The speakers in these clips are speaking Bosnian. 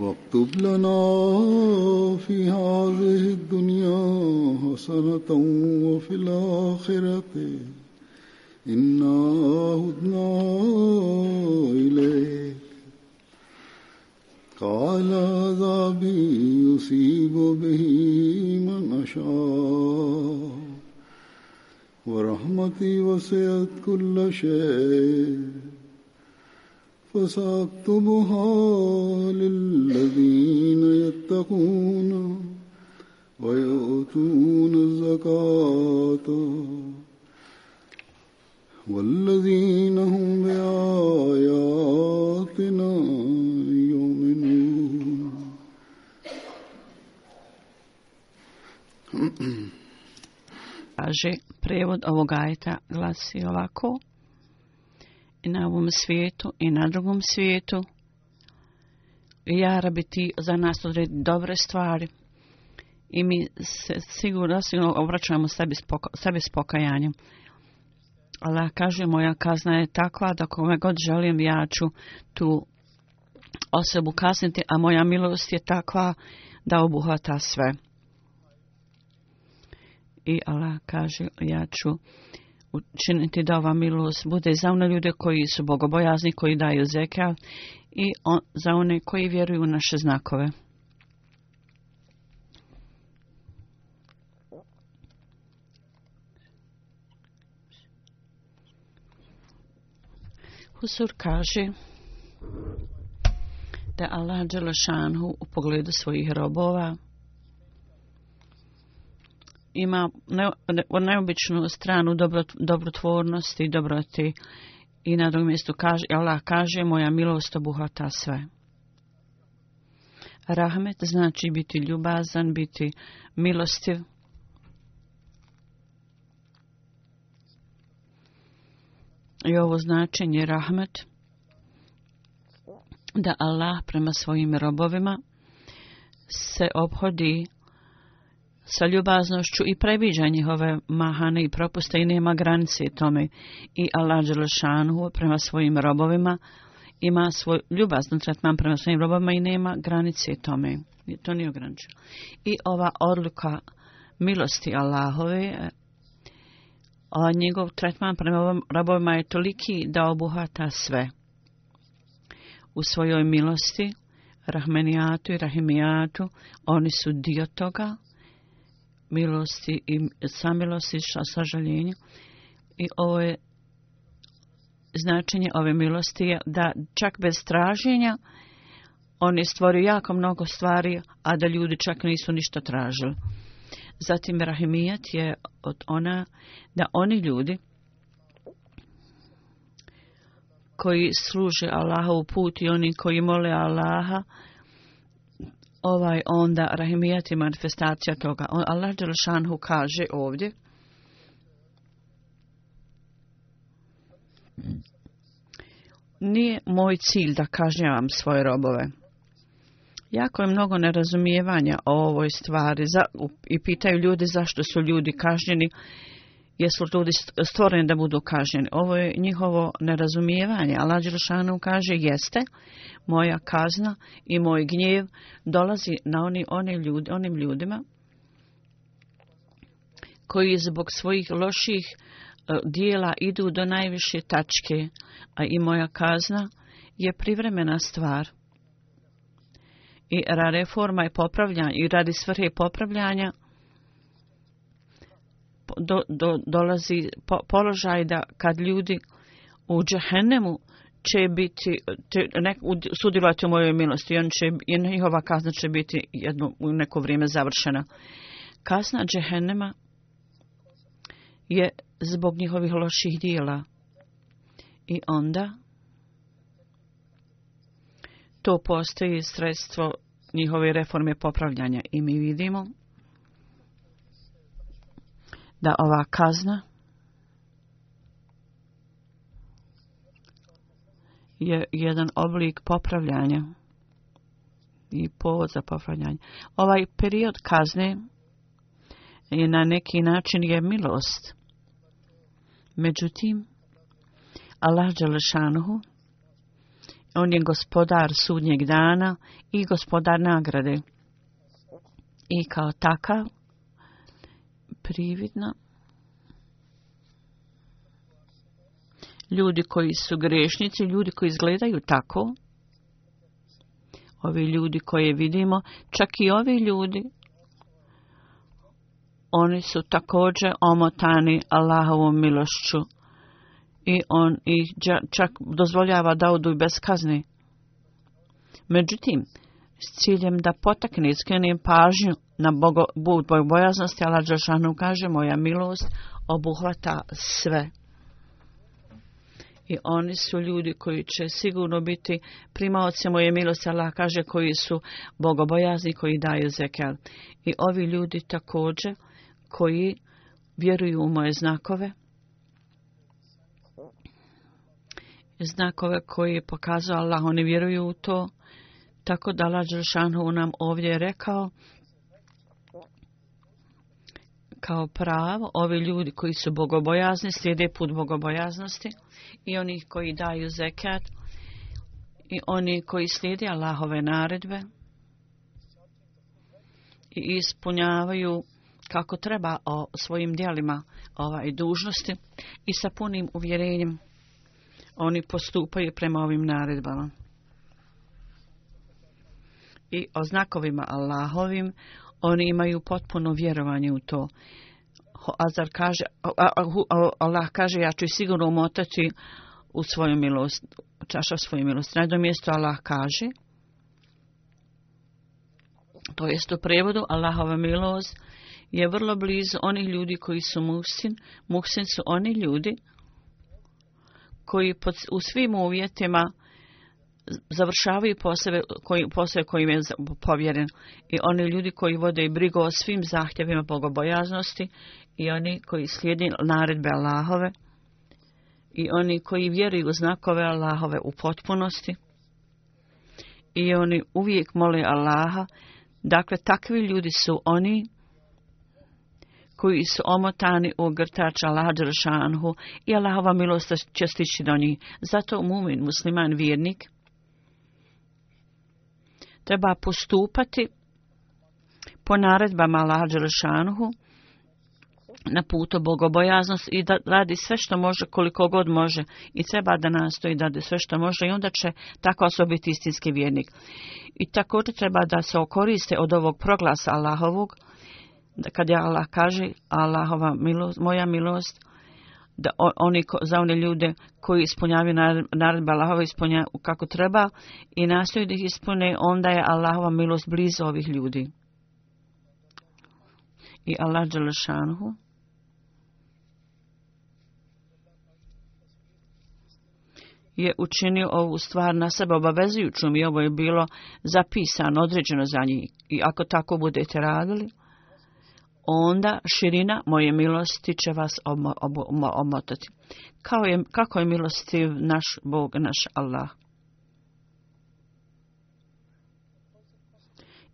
واكتب لنا في هذه الدنيا حسنة وفي الآخرة إنا هدنا إليك قال عذابي يصيب به من أشاء ورحمتي وسعت كل شيء فساكتبها للذين يتقون ويؤتون الزكاه والذين هم بآياتنا يؤمنون Kaže, prevod ovog ajeta glasi ovako. i na ovom svijetu i na drugom svijetu. Ja rabi ti za nas odredi dobre stvari. I mi se sigurno, sigurno obraćamo sebi, spoko, sebi s pokajanjem. Ali kaže moja kazna je takva da kome god želim ja ću tu osobu kazniti, a moja milost je takva da obuhvata sve. I Allah kaže ja ću učiniti da ova milost bude za one ljude koji su bogobojazni, koji daju zeka i za one koji vjeruju u naše znakove. Husur kaže da Allah Đelešanhu u pogledu svojih robova ima neobičnu stranu dobro dobrotvornosti i dobroti. I na drugom mjestu kaže, Allah kaže, moja milost obuhvata sve. Rahmet znači biti ljubazan, biti milostiv. I ovo značenje rahmet, da Allah prema svojim robovima se obhodi sa ljubaznošću i previđa njihove mahane i propuste i nema granice tome. I Allah prema svojim robovima ima svoj ljubazno tretman prema svojim robovima i nema granice tome. to nije ograničeno. I ova odluka milosti Allahove, a njegov tretman prema robovima je toliki da obuhata sve. U svojoj milosti, rahmenijatu i rahimijatu, oni su dio toga, milosti i sa sažaljenjem. I ovo je značenje ove milosti je da čak bez traženja on je stvorio jako mnogo stvari, a da ljudi čak nisu ništa tražili. Zatim Rahimijat je od ona da oni ljudi koji služe Allaha u put i oni koji mole Allaha ovaj onda rahimijati manifestacija toga. On, Allah Đelšanhu kaže ovdje nije moj cilj da kažnjavam svoje robove. Jako je mnogo nerazumijevanja o ovoj stvari i pitaju ljudi zašto su ljudi kažnjeni jesu li ljudi stvoreni da budu kažnjeni? Ovo je njihovo nerazumijevanje. Allah Đelšanu kaže, jeste, moja kazna i moj gnjev dolazi na oni, one ljudi, onim ljudima koji zbog svojih loših e, dijela idu do najviše tačke, a i moja kazna je privremena stvar. I reforma je popravljanja, i radi svrhe popravljanja, do, do, dolazi položaj da kad ljudi u džehennemu će biti, te, nek, u mojoj milosti i, on će, njihova kazna će biti jedno, u neko vrijeme završena. Kazna džehennema je zbog njihovih loših dijela. I onda to postoji sredstvo njihove reforme popravljanja i mi vidimo da ova kazna je jedan oblik popravljanja i povod za popravljanje. Ovaj period kazne je na neki način je milost. Međutim, Allah Đelešanuhu, on je gospodar sudnjeg dana i gospodar nagrade. I kao takav, prividna. Ljudi koji su grešnici, ljudi koji izgledaju tako, ovi ljudi koje vidimo, čak i ovi ljudi, oni su također omotani Allahovom milošću i on ih čak dozvoljava da odu bez kazni. Međutim, s ciljem da potakne i pažnju na bojaznosti, Allah Đošanu kaže moja milost obuhvata sve. I oni su ljudi koji će sigurno biti primaoci moje milosti, Allah kaže koji su bogobojazni koji daju zekel. I ovi ljudi također koji vjeruju u moje znakove, znakove koji je pokazao Allah, oni vjeruju u to tako da Lađeršanhu nam ovdje rekao kao pravo, ovi ljudi koji su bogobojazni slijede put bogobojaznosti i oni koji daju zekat i oni koji slijede Allahove naredbe i ispunjavaju kako treba o svojim dijelima ovaj, dužnosti i sa punim uvjerenjem oni postupaju prema ovim naredbama i o znakovima Allahovim, oni imaju potpuno vjerovanje u to. Azar kaže, Allah kaže, ja ću sigurno umotati u svoju milost, čaša svoju milost. Na mjesto Allah kaže, to jest u prevodu, Allahova milost je vrlo blizu onih ljudi koji su muhsin. Muhsin su oni ljudi koji pod, u svim uvjetima završavaju posebe, koji, im kojim je povjeren i oni ljudi koji vode i brigu o svim zahtjevima bogobojaznosti i oni koji slijedi naredbe Allahove i oni koji vjeruju u znakove Allahove u potpunosti i oni uvijek mole Allaha dakle takvi ljudi su oni koji su omotani u grtač Allaha i Allahova milost će stići do njih. Zato mumin, musliman, vjernik, treba postupati po naredbama Allah na putu bogobojaznost i da radi sve što može koliko god može i treba da nastoji da radi sve što može i onda će tako osobiti istinski vjernik. I također treba da se okoriste od ovog proglasa Allahovog, kad je Allah kaže Allahova milost, moja milost da oni za one ljude koji ispunjavaju naredbe Allahova ispunja kako treba i nastoji da ih ispune, onda je Allahova milost blizu ovih ljudi. I Allah je učinio ovu stvar na sebe obavezujućom i ovo je bilo zapisano, određeno za njih. I ako tako budete radili, onda širina moje milosti će vas omotati. Kao je, kako je milostiv naš Bog, naš Allah.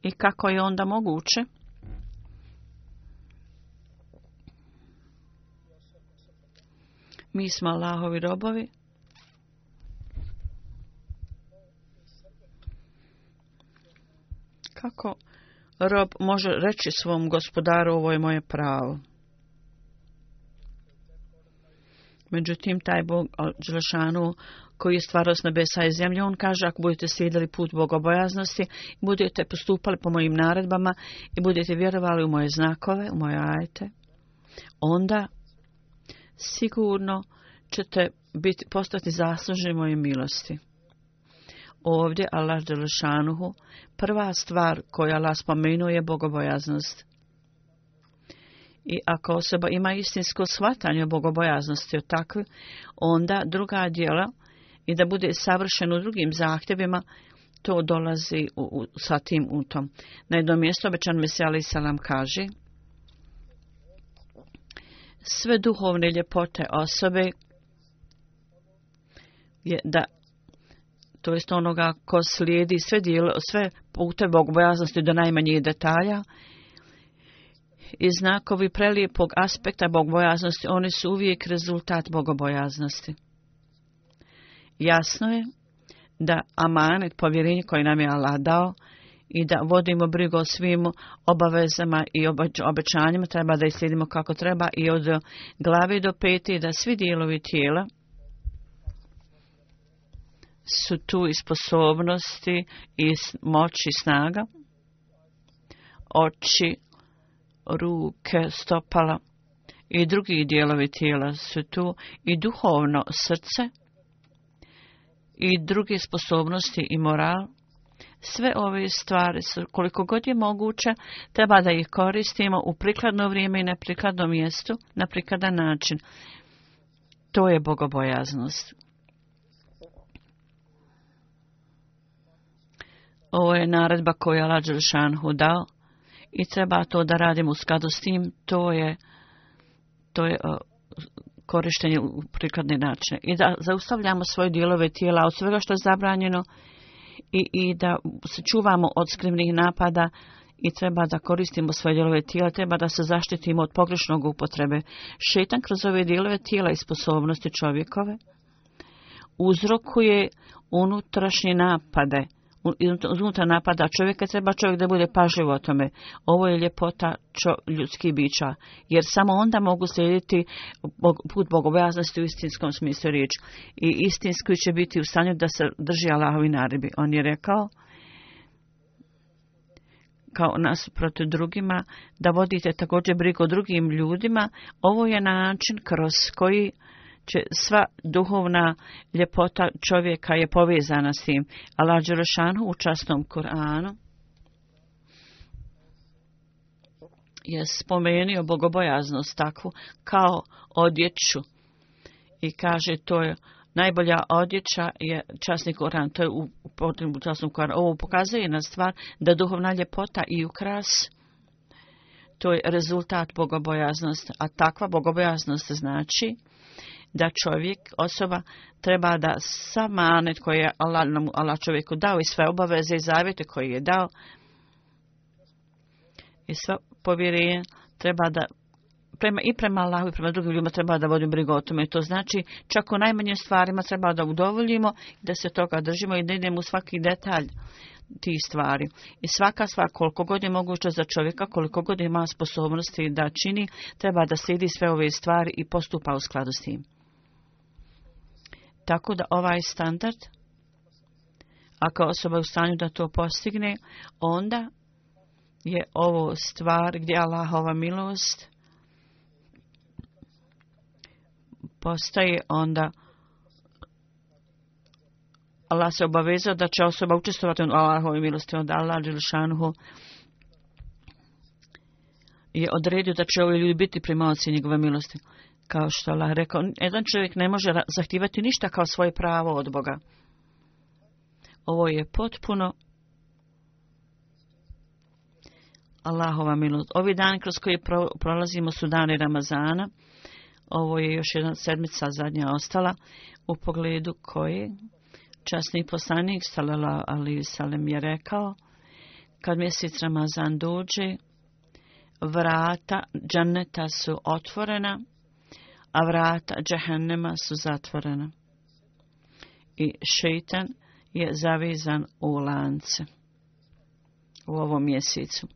I kako je onda moguće? Mi smo Allahovi robovi. Kako rob može reći svom gospodaru ovo je moje pravo. Međutim, taj Bog Đelešanu koji je stvarao s nebesa i zemlje, on kaže ako budete slijedili put bogobojaznosti, budete postupali po mojim naredbama i budete vjerovali u moje znakove, u moje ajte, onda sigurno ćete biti, postati zasluženi moje milosti ovdje Allah Đelešanuhu, prva stvar koju Allah spomenuje je bogobojaznost. I ako osoba ima istinsko shvatanje bogobojaznosti od onda druga djela i da bude savršen u drugim zahtjevima, to dolazi u, sa tim u tom. Na jednom mjestu obećan Salam kaže sve duhovne ljepote osobe je da to jest onoga ko slijedi sve, dijel, sve pute bogobojaznosti do najmanjih detalja, i znakovi prelijepog aspekta bogobojaznosti, oni su uvijek rezultat bogobojaznosti. Jasno je da amanet povjerenje koji nam je Allah dao i da vodimo brigu o svim obavezama i obećanjima, treba da ih slijedimo kako treba i od glave do peti da svi dijelovi tijela su tu i sposobnosti i moć i snaga, oči, ruke, stopala i drugi dijelovi tijela su tu i duhovno srce i drugi sposobnosti i moral. Sve ove stvari su, koliko god je moguće, treba da ih koristimo u prikladno vrijeme i na prikladnom mjestu, na prikladan način. To je bogobojaznost. Ovo je naredba koju je Lađer Šanhu dao i treba to da radimo u skladu s tim. To je, to je e, korištenje u prikladni način. I da zaustavljamo svoje dijelove tijela od svega što je zabranjeno i, i da se čuvamo od skrivnih napada i treba da koristimo svoje dijelove tijela, treba da se zaštitimo od pogrešnog upotrebe. Šetan kroz ove dijelove tijela i sposobnosti čovjekove uzrokuje unutrašnje napade iznutra napada čovjeka, treba čovjek da bude pažljiv o tome. Ovo je ljepota ljudskih bića, jer samo onda mogu slijediti put bogobojaznosti u istinskom smislu riječ. I istinski će biti u stanju da se drži Allahovi naredbi. On je rekao, kao nas protiv drugima, da vodite također brigo drugim ljudima, ovo je način kroz koji sva duhovna ljepota čovjeka je povezana s tim. Allah u časnom Koranu je spomenio bogobojaznost takvu kao odjeću i kaže to je najbolja odjeća je časni Koran, to je u potrebu časnom Koranu. Ovo pokazuje na stvar da duhovna ljepota i ukras to je rezultat bogobojaznosti, a takva bogobojaznost znači da čovjek, osoba, treba da sam manet koji je Allah, Allah čovjeku dao i sve obaveze i zavjete koje je dao i sve povjerenje treba da prema, i prema Allahu i prema drugim ljudima treba da vodimo brigu o tome. to znači čak u najmanjim stvarima treba da udovoljimo, da se toga držimo i da idemo u svaki detalj tih stvari. I svaka stvar, koliko god je moguća za čovjeka, koliko god ima sposobnosti da čini, treba da slijedi sve ove stvari i postupa u skladu s tim. Tako da ovaj standard, ako osoba je u stanju da to postigne, onda je ovo stvar gdje Allahova milost postaje onda Allah se obavezao da će osoba učestovati u Allahovoj milosti, od Allah je odredio da će ovi ljudi biti primaoci njegove milosti. Kao što Allah rekao, jedan čovjek ne može zahtijevati ništa kao svoje pravo od Boga. Ovo je potpuno Allahova milost. Ovi dan kroz koji prolazimo su dani Ramazana. Ovo je još jedna sedmica zadnja ostala u pogledu koji časni poslanik Salala Ali Salem je rekao kad mjesec Ramazan dođe vrata džaneta su otvorena a vrata džehennema su zatvorena. I šeitan je zavizan u lance u ovom mjesecu.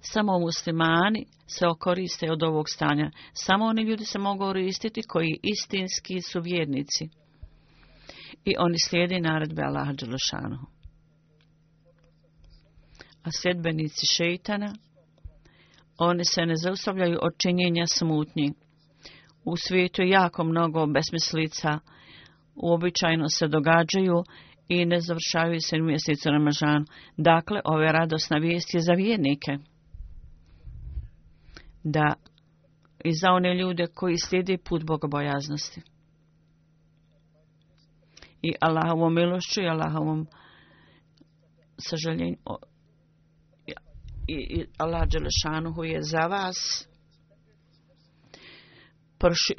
Samo muslimani se okoriste od ovog stanja. Samo oni ljudi se mogu oristiti koji istinski su vjernici. I oni slijedi naredbe Allaha Đelešanu. A sljedbenici šeitana oni se ne zaustavljaju od činjenja smutnji. U svijetu jako mnogo besmislica. Uobičajno se događaju i ne završavaju se mjesecu Ramazan. Dakle, ove radosna vijest je za vjernike. Da, i za one ljude koji slijedi put bogobojaznosti. I Allahovom milošću i Allahovom sažaljenju i Allah Đelešanuhu je za vas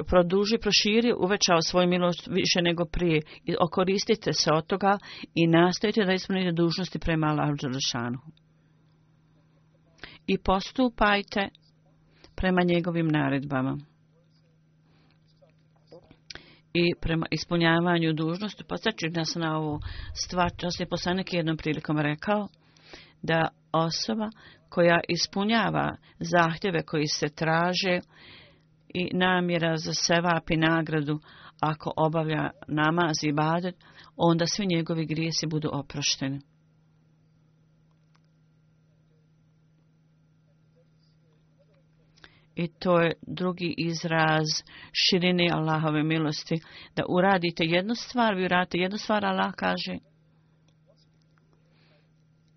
produži, proširi, uvećao svoj milost više nego prije. okoristite se od toga i nastavite da ispunite dužnosti prema Allahu Đelešanuhu. I postupajte prema njegovim naredbama i prema ispunjavanju dužnosti. da nas na ovu stvar, to se poslanik jednom prilikom rekao da osoba koja ispunjava zahtjeve koji se traže i namjera za sevap i nagradu ako obavlja namaz i badet, onda svi njegovi grijesi budu oprošteni. I to je drugi izraz širine Allahove milosti. Da uradite jednu stvar, vi uradite jednu stvar, Allah kaže,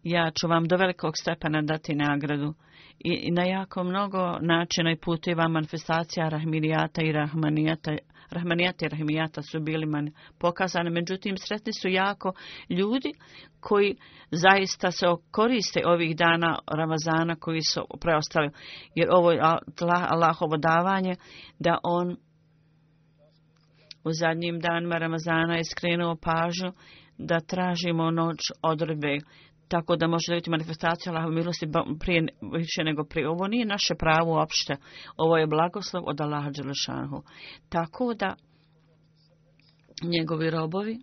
ja ću vam do velikog stepena dati nagradu. I na jako mnogo načina i puteva manifestacija Rahmirijata i Rahmanijata, Rahmanijata i Rahmijata su bili man pokazane. Međutim, sretni su jako ljudi koji zaista se koriste ovih dana Ramazana koji su preostali. Jer ovo je Allahovo davanje da on u zadnjim danima Ramazana je skrenuo pažnju da tražimo noć odrbe tako da može biti manifestacija Allahove milosti prije više nego prije. Ovo nije naše pravo uopšte. Ovo je blagoslov od Allaha Đelešanhu. Tako da njegovi robovi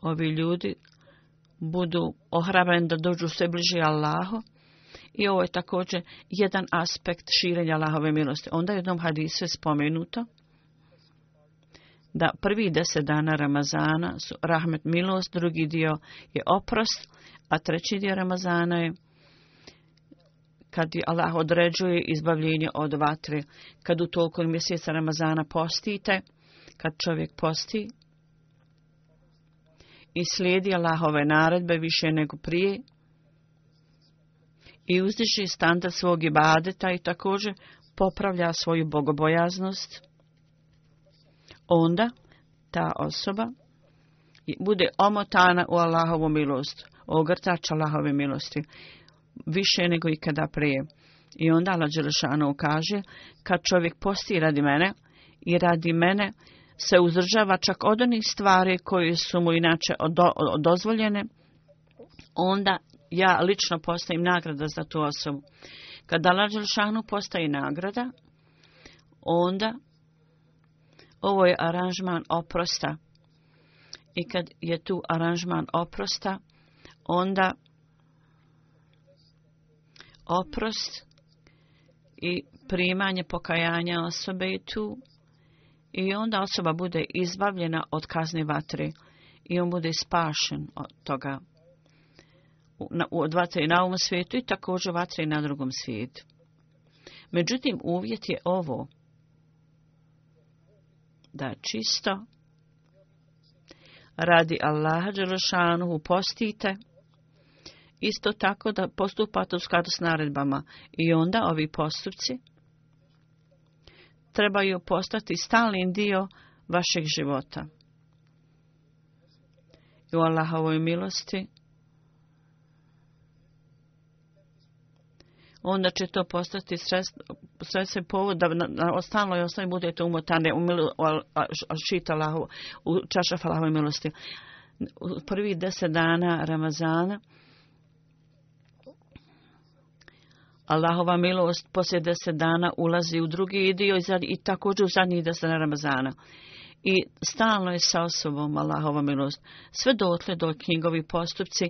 ovi ljudi budu ohrabreni da dođu sve bliže Allahu. I ovo je također jedan aspekt širenja Allahove milosti. Onda je u jednom hadisu spomenuto da prvi deset dana Ramazana su rahmet milost, drugi dio je oprost, a treći dio Ramazana je kad Allah određuje izbavljenje od vatre. Kad u toliko mjeseca Ramazana postite, kad čovjek posti i slijedi Allahove naredbe više nego prije, i uzdiši standard svog ibadeta i također popravlja svoju bogobojaznost onda ta osoba bude omotana u Allahovu milost, ogrtač Allahove milosti, više nego ikada prije. I onda Allah Đelešanu kaže, kad čovjek posti radi mene i radi mene, se uzdržava čak od onih stvari koje su mu inače dozvoljene, onda ja lično postajem nagrada za tu osobu. Kad Allah Đelešanu postaje nagrada, onda ovo je aranžman oprosta. I kad je tu aranžman oprosta, onda oprost i primanje pokajanja osobe je tu. I onda osoba bude izbavljena od kazne vatre i on bude spašen od toga. Od vatre na ovom svijetu i također vatre na drugom svijetu. Međutim, uvjet je ovo da čisto radi Allaha Đelešanu postite, isto tako da postupate u skladu s naredbama i onda ovi postupci trebaju postati stalni dio vašeg života. I u Allahovoj milosti onda će to postati sredstvo, sve se povod da ostalo i ostali budete umotane u milu, šita lahu, u čaša Allahove milosti. U prvih deset dana Ramazana Allahova milost poslije deset dana ulazi u drugi dio i također u zadnjih deset dana Ramazana i stalno je sa osobom Allahova milost. Sve dotle do knjigovi postupci,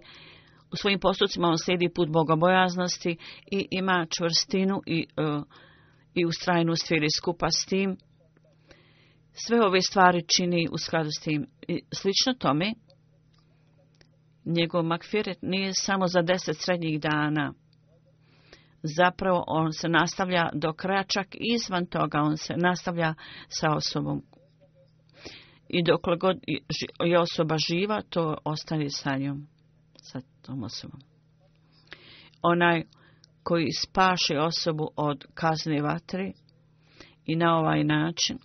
u svojim postupcima on slijedi put bogobojaznosti i ima čvrstinu i e, i strajnu vjeri skupa s tim. Sve ove stvari čini u skladu s tim. I slično tome, njegov makfiret nije samo za deset srednjih dana. Zapravo on se nastavlja do kraja, čak izvan toga on se nastavlja sa osobom. I dok god je osoba živa, to ostaje sa njom, sa tom osobom. Onaj koji spaši osobu od kazne vatre i na ovaj način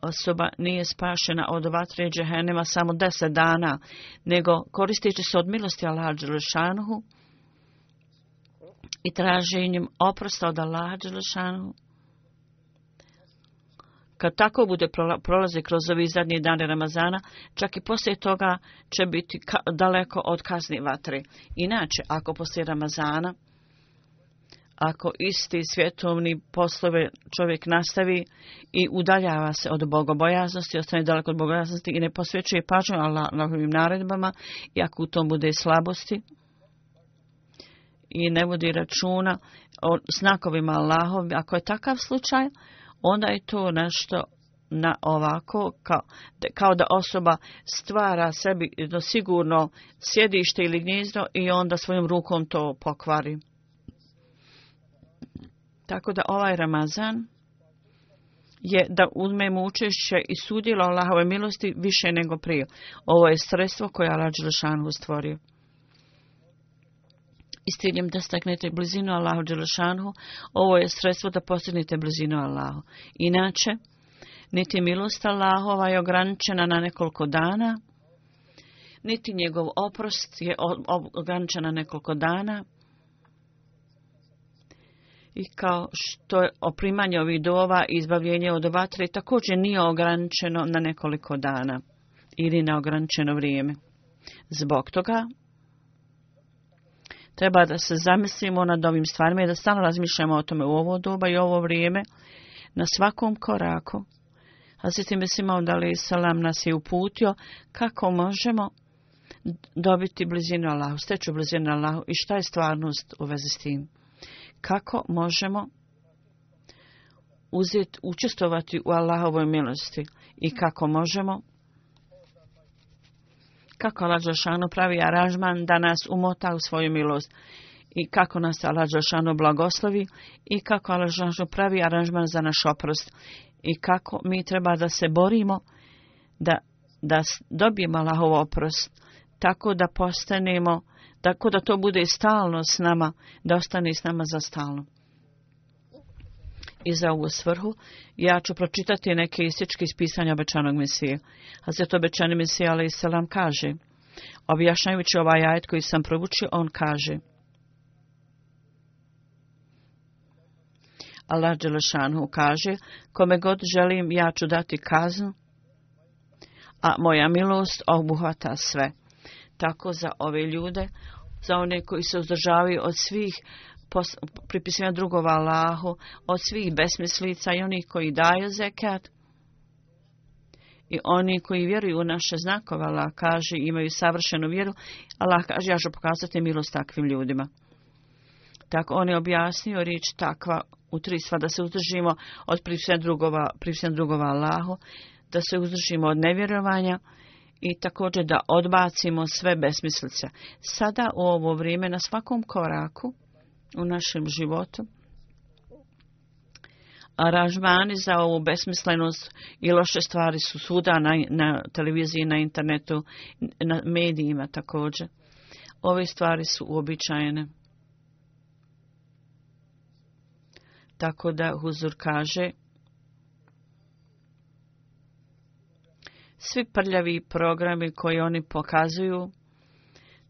osoba nije spašena od vatre džehenema samo deset dana, nego će se od milosti Allaha Đelešanhu i traženjem oprosta od Allaha Đelešanhu kad tako bude prolaze kroz ovi zadnji dane Ramazana, čak i poslije toga će biti daleko od kazni vatre. Inače, ako poslije Ramazana, ako isti svjetovni poslove čovjek nastavi i udaljava se od bogobojaznosti, ostane daleko od bogobojaznosti i ne posvećuje pažnju Allahovim naredbama i ako u tom bude slabosti i ne vodi računa o znakovima Allahovim, ako je takav slučaj, onda je to nešto na ovako, kao, kao da osoba stvara sebi do sigurno sjedište ili gnjezdo i onda svojom rukom to pokvari. Tako da ovaj Ramazan je da uzmemo učešće i sudjelo Allahove milosti više nego prije. Ovo je sredstvo koje Allah Đelšanu stvorio i s da staknete blizinu Allahu Đelešanhu, ovo je sredstvo da postignete blizinu Allahu. Inače, niti milost Allahova je ograničena na nekoliko dana, niti njegov oprost je ograničena na nekoliko dana. I kao što je oprimanje ovih dova i izbavljenje od vatre također nije ograničeno na nekoliko dana ili na ograničeno vrijeme. Zbog toga Treba da se zamislimo nad ovim stvarima i da stalno razmišljamo o tome u ovo doba i ovo vrijeme na svakom koraku. A sistem mislimo da li Salam nas je uputio kako možemo dobiti blizinu Allahu, steću blizinu Allahu i šta je stvarnost u vezi s tim. Kako možemo uzeti, učestvovati u Allahovoj milosti i kako možemo kako Allah pravi aranžman da nas umota u svoju milost i kako nas Allah blagoslovi i kako Allah pravi aranžman za naš oprost i kako mi treba da se borimo da, da dobijemo Allahov oprost tako da postanemo, tako da to bude stalno s nama, da ostane s nama za stalno i za ovu svrhu, ja ću pročitati neke ističke iz pisanja obećanog Mesije. A za to obećani Mesija, ali i selam, kaže, objašnjajući ovaj ajet koji sam provučio, on kaže, Allah Đelešanu kaže, kome god želim, ja ću dati kaznu, a moja milost obuhvata sve. Tako za ove ljude, za one koji se uzdržavaju od svih pripisivanja drugova Allahu, od svih besmislica i onih koji daju zekat. I oni koji vjeruju u naše znakova Allah kaže, imaju savršenu vjeru, Allah kaže, ja ću pokazati milost takvim ljudima. Tako on je objasnio rič takva u tri sva, da se uzdržimo od pripisivanja drugova, drugova Allahu, da se uzdržimo od nevjerovanja, i također da odbacimo sve besmislice. Sada u ovo vrijeme na svakom koraku u našem životu. Aranžmani za ovu besmislenost i loše stvari su svuda na, na televiziji, na internetu, na medijima također. Ove stvari su uobičajene. Tako da Huzur kaže svi prljavi programi koji oni pokazuju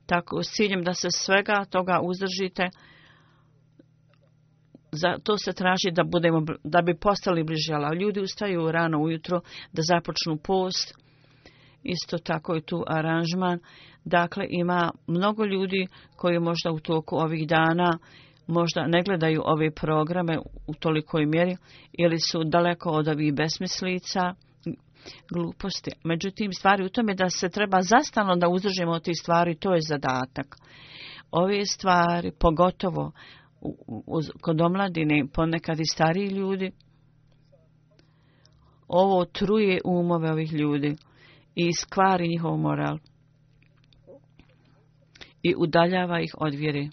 tako s ciljem da se svega toga uzdržite to se traži da, budemo, da bi postali bliže, Allah. Ljudi ustaju rano ujutro da započnu post. Isto tako je tu aranžman. Dakle, ima mnogo ljudi koji možda u toku ovih dana možda ne gledaju ove programe u tolikoj mjeri ili su daleko od ovih besmislica, gluposti. Međutim, stvari u tome da se treba zastano da uzdržimo od tih stvari, to je zadatak. Ove stvari, pogotovo kod omladine, ponekad i stariji ljudi. Ovo truje umove ovih ljudi i skvari njihov moral i udaljava ih od vjere.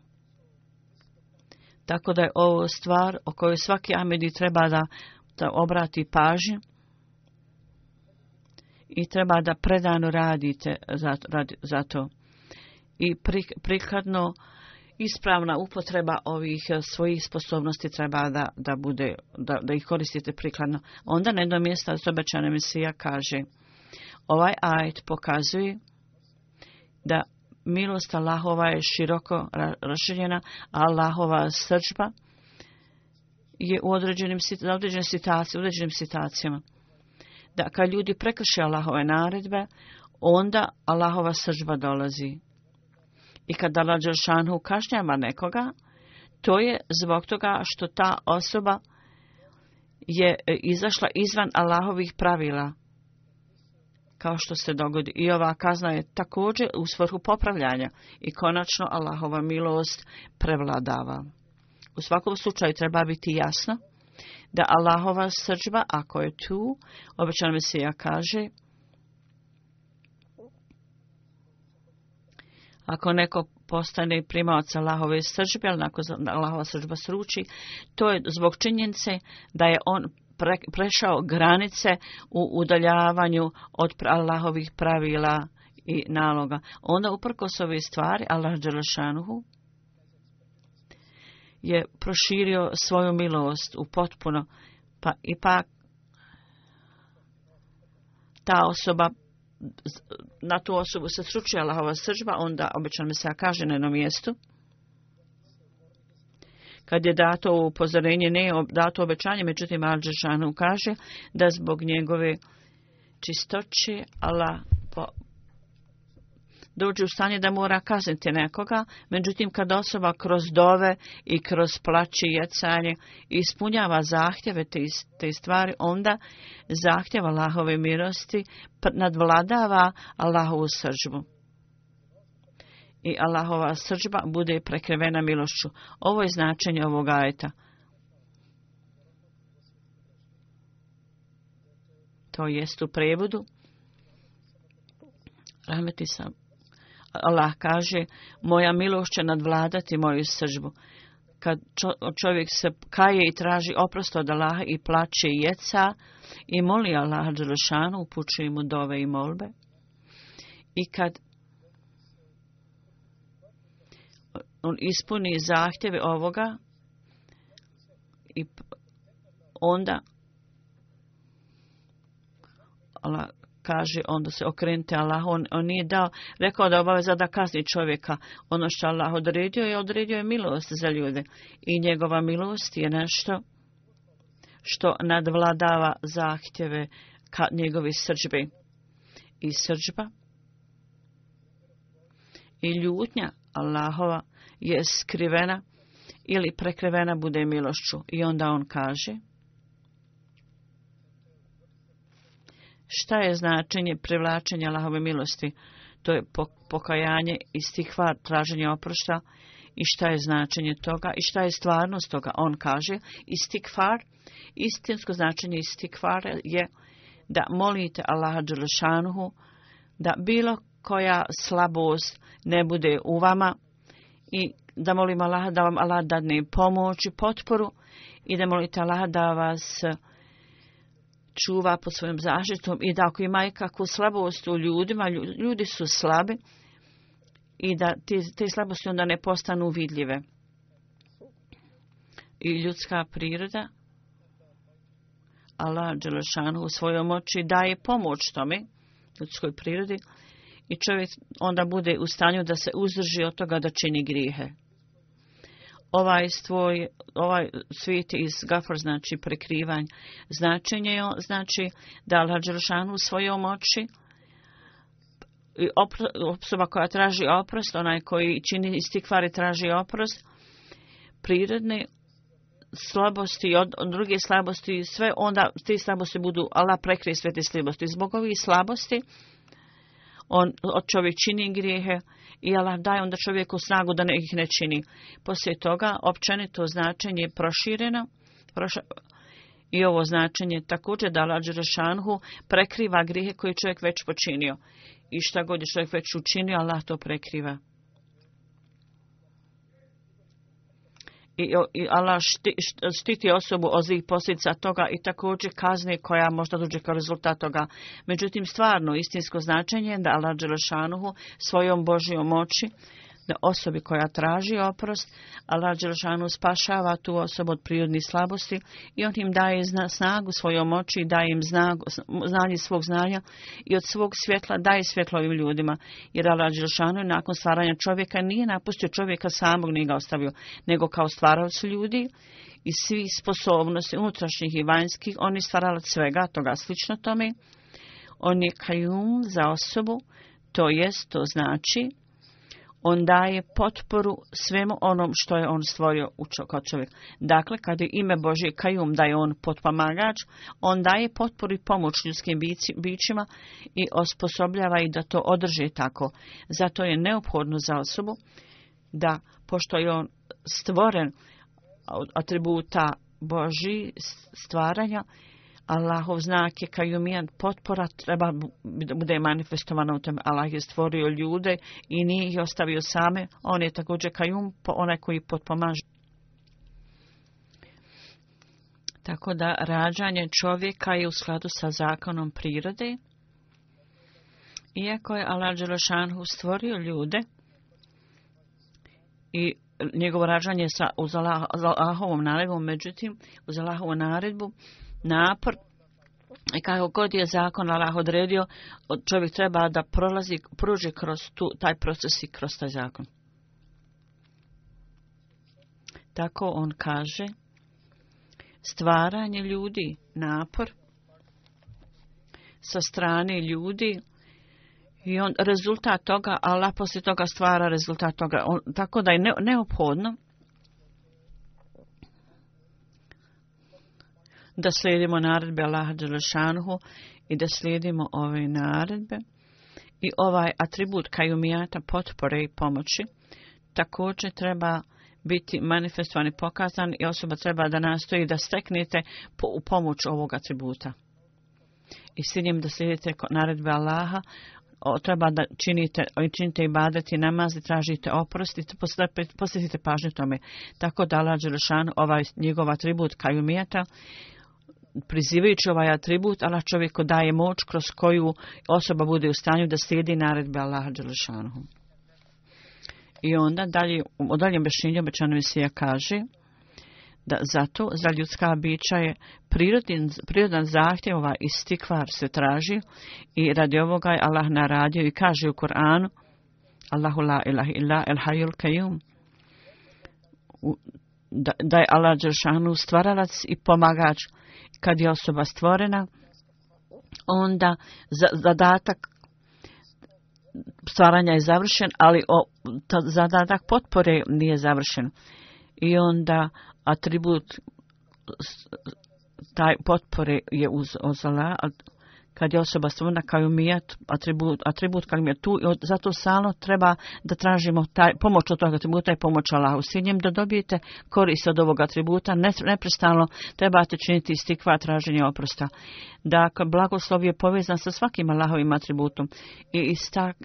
Tako da je ovo stvar o kojoj svaki Amedi treba da, da obrati pažnju i treba da predano radite za, za to. I prikladno ispravna upotreba ovih eh, svojih sposobnosti treba da, da, bude, da, da ih koristite prikladno. Onda na jednom mjestu Zobečana misija kaže ovaj ajet pokazuje da milost Allahova je široko raširjena, a Allahova srđba je u određenim, određenim, određenim situacijama. Da kad ljudi prekrše Allahove naredbe, onda Allahova sržba dolazi. I kada Allah kažnjama kažnjava nekoga, to je zbog toga što ta osoba je e, izašla izvan Allahovih pravila, kao što se dogodi. I ova kazna je također u svrhu popravljanja i konačno Allahova milost prevladava. U svakom slučaju treba biti jasno da Allahova srđba, ako je tu, obećan Mesija kaže, Ako neko postane primaoca Allahove sržbe, ali ako Allahova sržba sruči, to je zbog činjenice da je on prešao granice u udaljavanju od Allahovih pravila i naloga. Onda uprkos ove stvari, Allah Đelešanuhu je proširio svoju milost u potpuno, pa ipak ta osoba na tu osobu se sručuje Allahova sržba, onda obično mi se kaže na jednom mjestu. Kad je dato upozorenje, ne dato obećanje, međutim al kaže da zbog njegove čistoće Allah dođe u stanje da mora kazniti nekoga, međutim kad osoba kroz dove i kroz plaći i jecanje ispunjava zahtjeve te, te stvari, onda zahtjeva Allahove mirosti nadvladava Allahovu sržbu i Allahova sržba bude prekrivena milošću. Ovo je značenje ovog ajeta. To jest u prevodu. Rahmeti sam Allah kaže, moja milost nadvladati moju sržbu. Kad čovjek se kaje i traži oprosto od Allaha i plaće i jeca i moli Allaha Đelešanu, upućuje mu dove i molbe. I kad on ispuni zahtjeve ovoga i onda Allah kaže, onda se okrenite Allah, on, nije dao, rekao da obaveza da kazni čovjeka. Ono što Allah odredio je, odredio je milost za ljude. I njegova milost je nešto što nadvladava zahtjeve ka njegovi I srđba i ljutnja Allahova je skrivena ili prekrivena bude milošću. I onda on kaže, Šta je značenje privlačenja Allahove milosti? To je pokajanje i stihva traženje oprošta. I šta je značenje toga? I šta je stvarnost toga? On kaže, istikvar, istinsko značenje istikvara je da molite Allaha Đelešanuhu da bilo koja slabost ne bude u vama i da molim Allaha da vam Allah dadne pomoć i potporu i da molite Allaha da vas čuva pod svojom zaštitom i da ako ima ikakvu slabost u ljudima, ljudi su slabi i da te, te slabosti onda ne postanu vidljive. I ljudska priroda, Allah Đelešanu u svojoj moći daje pomoć tome, ljudskoj prirodi, i čovjek onda bude u stanju da se uzdrži od toga da čini grijehe ovaj svoj, ovaj svijet iz gafor znači prekrivanje. Značenje je, znači da al u moći osoba koja traži oprost, onaj koji čini isti kvari traži oprost, prirodne slabosti od, druge slabosti, sve onda te slabosti budu, Allah prekrije sve te slabosti. Zbog ovih slabosti, on, čovjek čini grijehe i Allah daje onda čovjeku snagu da ne ih ne čini. Poslije toga općenito značenje prošireno i ovo značenje također da Allah Đerašanhu prekriva grijehe koje čovjek već počinio. I šta god je čovjek već učinio, Allah to prekriva. i, i Allah šti, štiti osobu od zlih posljedica toga i također kazne koja možda dođe kao rezultat toga. Međutim, stvarno istinsko značenje je da Allah Đelešanuhu svojom Božijom moći osobi koja traži oprost, a Lađelšanu spašava tu osobu od prirodnih slabosti i on im daje snagu svojom moći, daje im znanje svog znanja i od svog svjetla daje svjetlo ovim ljudima. Jer Allah nakon stvaranja čovjeka nije napustio čovjeka samog, nije ga ostavio, nego kao su ljudi i svih sposobnosti unutrašnjih i vanjskih, on je stvaralac svega, toga slično tome. On je kajum za osobu, to jest, to znači on daje potporu svemu onom što je on stvorio u čovjek. Dakle, kada je ime Božje Kajum, da je on potpomagač, on daje potporu i pomoć ljudskim bićima i osposobljava i da to održe tako. Zato je neophodno za osobu da, pošto je on stvoren atributa božji stvaranja, Allahov znak je kajumijan potpora treba bude manifestovana u tem Allah je stvorio ljude i nije ih ostavio same. On je također kajum, onaj koji potpomaže. Tako da rađanje čovjeka je u skladu sa zakonom prirode. Iako je Allah Đelešanhu stvorio ljude i njegovo rađanje sa, uz Allahovom naredbom, međutim, uz Allahovu naredbu, napor i kako god je zakon Allah odredio, čovjek treba da prolazi, pruži kroz tu, taj proces i kroz taj zakon. Tako on kaže, stvaranje ljudi, napor sa strane ljudi i on rezultat toga, Allah poslije toga stvara rezultat toga. On, tako da je ne, neophodno da slijedimo naredbe Allaha Đelešanhu i da slijedimo ove naredbe. I ovaj atribut kajumijata potpore i pomoći također treba biti manifestovan i pokazan i osoba treba da nastoji da steknete u pomoć ovog atributa. I s da slijedite naredbe Allaha, treba da činite, činite i badati namaz i tražite oprost i posjetite pažnju tome. Tako da Allah Đelešan, ovaj njegov atribut kajumijata prizivajući ovaj atribut, Allah čovjeku daje moć kroz koju osoba bude u stanju da slijedi naredbe Allaha Đelešanuhu. I onda dalje, u daljem objašnjenju obećana Mesija kaže da zato za ljudska bića je prirodin, prirodan zahtjev ova istikvar se traži i radi ovoga je Allah naradio i kaže u Koranu Allahu la ilaha illa el hayul kayyum da, je Allah Đeršanu stvaralac i pomagač. Kad je osoba stvorena, onda zadatak stvaranja je završen, ali zadatak potpore nije završen. I onda atribut taj potpore je uz ozala, kad je osoba stvorena kao atribut, atribut je tu i zato samo treba da tražimo taj, pomoć od tog atributa i pomoć Allahu. S da dobijete korist od ovog atributa, ne, neprestano trebate činiti istikva traženje oprosta. Da blagoslov je povezan sa svakim Allahovim atributom i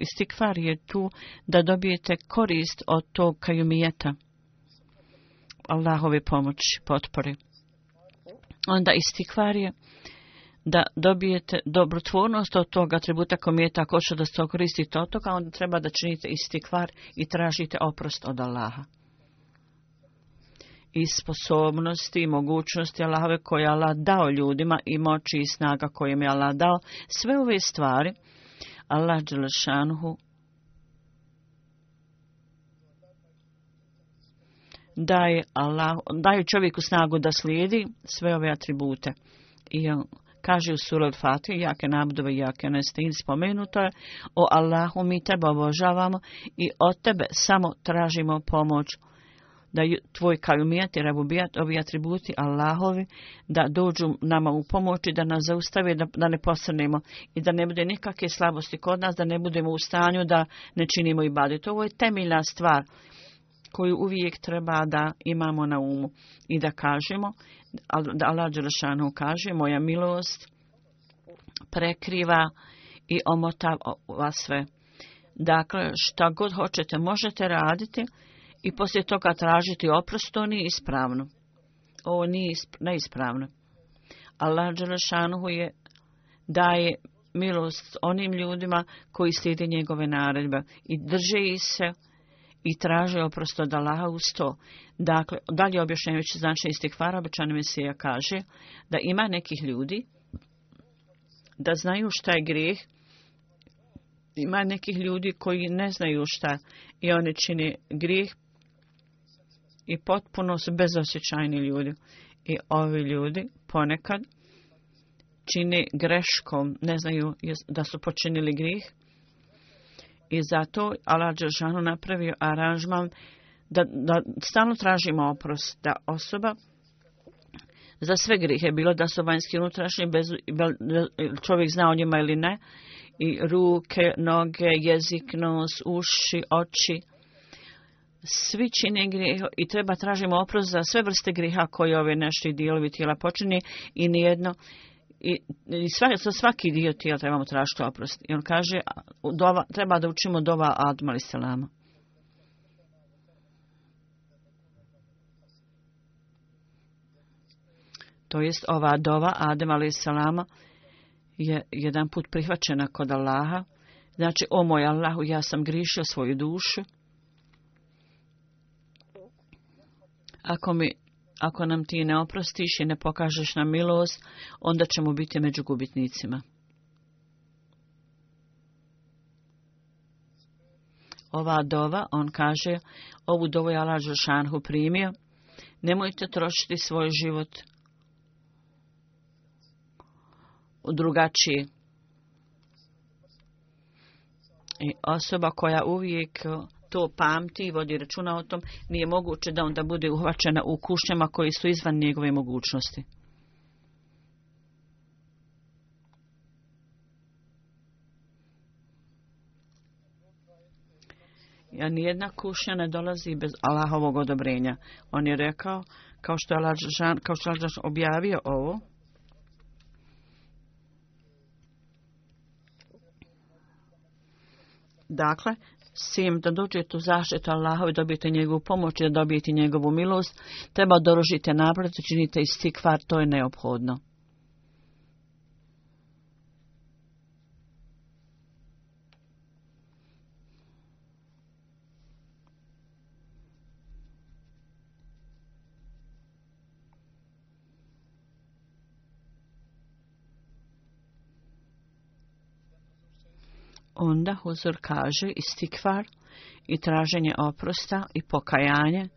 istikvar je tu da dobijete korist od tog kajumijeta. Allahove pomoći, potpore. Onda istikvar je da dobijete dobrotvornost od tog atributa je tako što da se koristite od toga, onda treba da činite isti kvar i tražite oprost od Allaha. I sposobnosti i mogućnosti Allahove koje je Allah dao ljudima i moći i snaga koje im je Allah dao, sve ove stvari Allah daju daje, Allah, daje čovjeku snagu da slijedi sve ove atribute. I Kaže u surat Fatih, jake nabdove, jake nestin, spomenuto je, o Allahu mi tebe obožavamo i od tebe samo tražimo pomoć da tvoj kajumijat i rabubijat, ovi atributi Allahovi, da dođu nama u pomoć i da nas zaustave, da, ne posrnemo i da ne bude nikakve slabosti kod nas, da ne budemo u stanju, da ne činimo i badet. Ovo je temeljna stvar koju uvijek treba da imamo na umu i da kažemo, da Allah Đelšanu kaže, moja milost prekriva i omotava sve. Dakle, šta god hoćete, možete raditi i poslije toga tražiti oprost, to nije ispravno. Ovo nije neispravno. Allah Đelešanuhu je daje milost onim ljudima koji slijede njegove naredbe i drže ih se i traže oprost od Allaha uz to. Dakle, dalje objašnjajući značaj istih fara, se Mesija kaže da ima nekih ljudi da znaju šta je grijeh, ima nekih ljudi koji ne znaju šta i oni čini grijeh i potpuno su bezosjećajni ljudi. I ovi ljudi ponekad čini greškom, ne znaju da su počinili grijeh i zato Allah Đelšanu napravio aranžman da, da stalno tražimo oprost, da osoba za sve grihe, bilo da su vanjski unutrašnji, bez, čovjek zna o njima ili ne, i ruke, noge, jezik, nos, uši, oči, svi čine grijeh i treba tražimo oprost za sve vrste griha koje ove naši dijelovi tijela počini i nijedno i, i za svaki dio tijela trebamo tražiti oprost. I on kaže, treba da učimo dova Adma i salama To jest ova dova Adem ali Salama je jedan put prihvaćena kod Allaha. Znači, o moj Allahu, ja sam grišio svoju dušu. Ako mi ako nam ti ne oprostiš i ne pokažeš nam milost, onda ćemo biti među gubitnicima. Ova dova, on kaže, ovu dovu je Allah Žešanhu primio, nemojte trošiti svoj život drugačiji I osoba koja uvijek to pamti i vodi računa o tom, nije moguće da onda bude uhvaćena u kušnjama koji su izvan njegove mogućnosti. Ja nijedna kušnja ne dolazi bez Allahovog odobrenja. On je rekao, kao što je kao što je objavio ovo, Dakle, Sim, da dođete u zaštitu Allaha i dobijete njegovu pomoć i da dobijete njegovu milost, treba doružiti napred, činite istikvar, to je neophodno. Onda huzur kaže istikvar i traženje oprosta i pokajanje.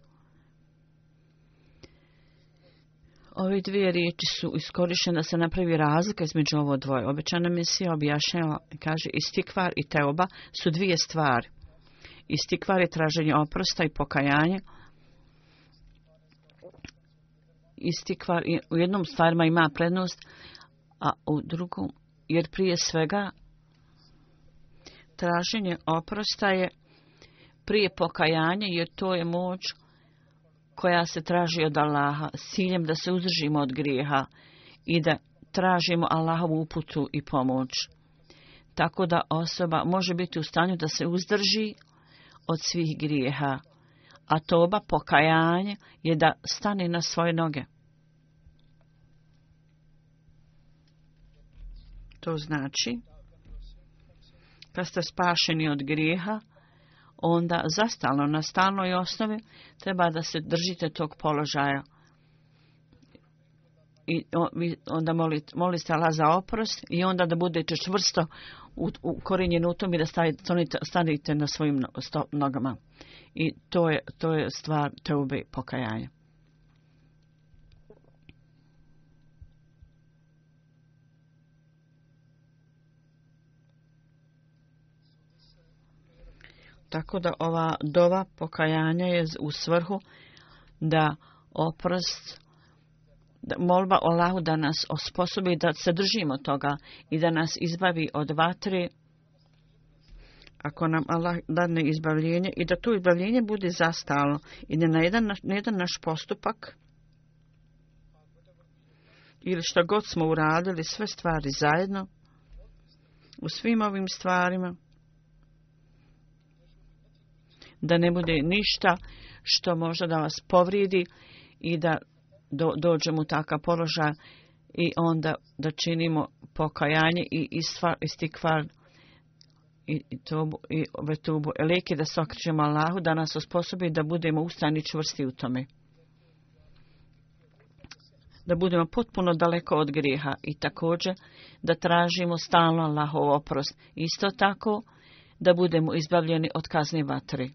Ove dvije riječi su iskorištene da se napravi razlika između ovo dvoje. Obećana misija objašnjava, kaže, istikvar i teoba su dvije stvari. Istikvar je traženje oprosta i pokajanje. Istikvar u jednom stvarima ima prednost, a u drugom, jer prije svega traženje oprosta je prije pokajanja jer to je moć koja se traži od Allaha s ciljem da se uzdržimo od grijeha i da tražimo Allahovu uputu i pomoć. Tako da osoba može biti u stanju da se uzdrži od svih grijeha, a toba pokajanje je da stane na svoje noge. To znači kad ste spašeni od grijeha, onda zastalno na stalnoj osnovi treba da se držite tog položaja. I onda molite, molite za oprost i onda da budete čvrsto u, u tom i da stanite, stanite na svojim nogama. I to je, to je stvar teube pokajanja. Tako da ova dova pokajanja je u svrhu da oprost, da molba Allahu da nas osposobi da se držimo toga i da nas izbavi od vatri, ako nam Allah dadne izbavljenje i da to izbavljenje bude zastalo i da na jedan, na jedan naš postupak ili što god smo uradili, sve stvari zajedno, u svim ovim stvarima, da ne bude ništa što može da vas povrijedi i da dođemo u takav položaj i onda da činimo pokajanje i istikvar i, i, i e, da se okrećemo Allahu da nas osposobi da budemo ustani čvrsti u tome da budemo potpuno daleko od grijeha i također da tražimo stalno Allahov oprost. Isto tako da budemo izbavljeni od kazne vatre.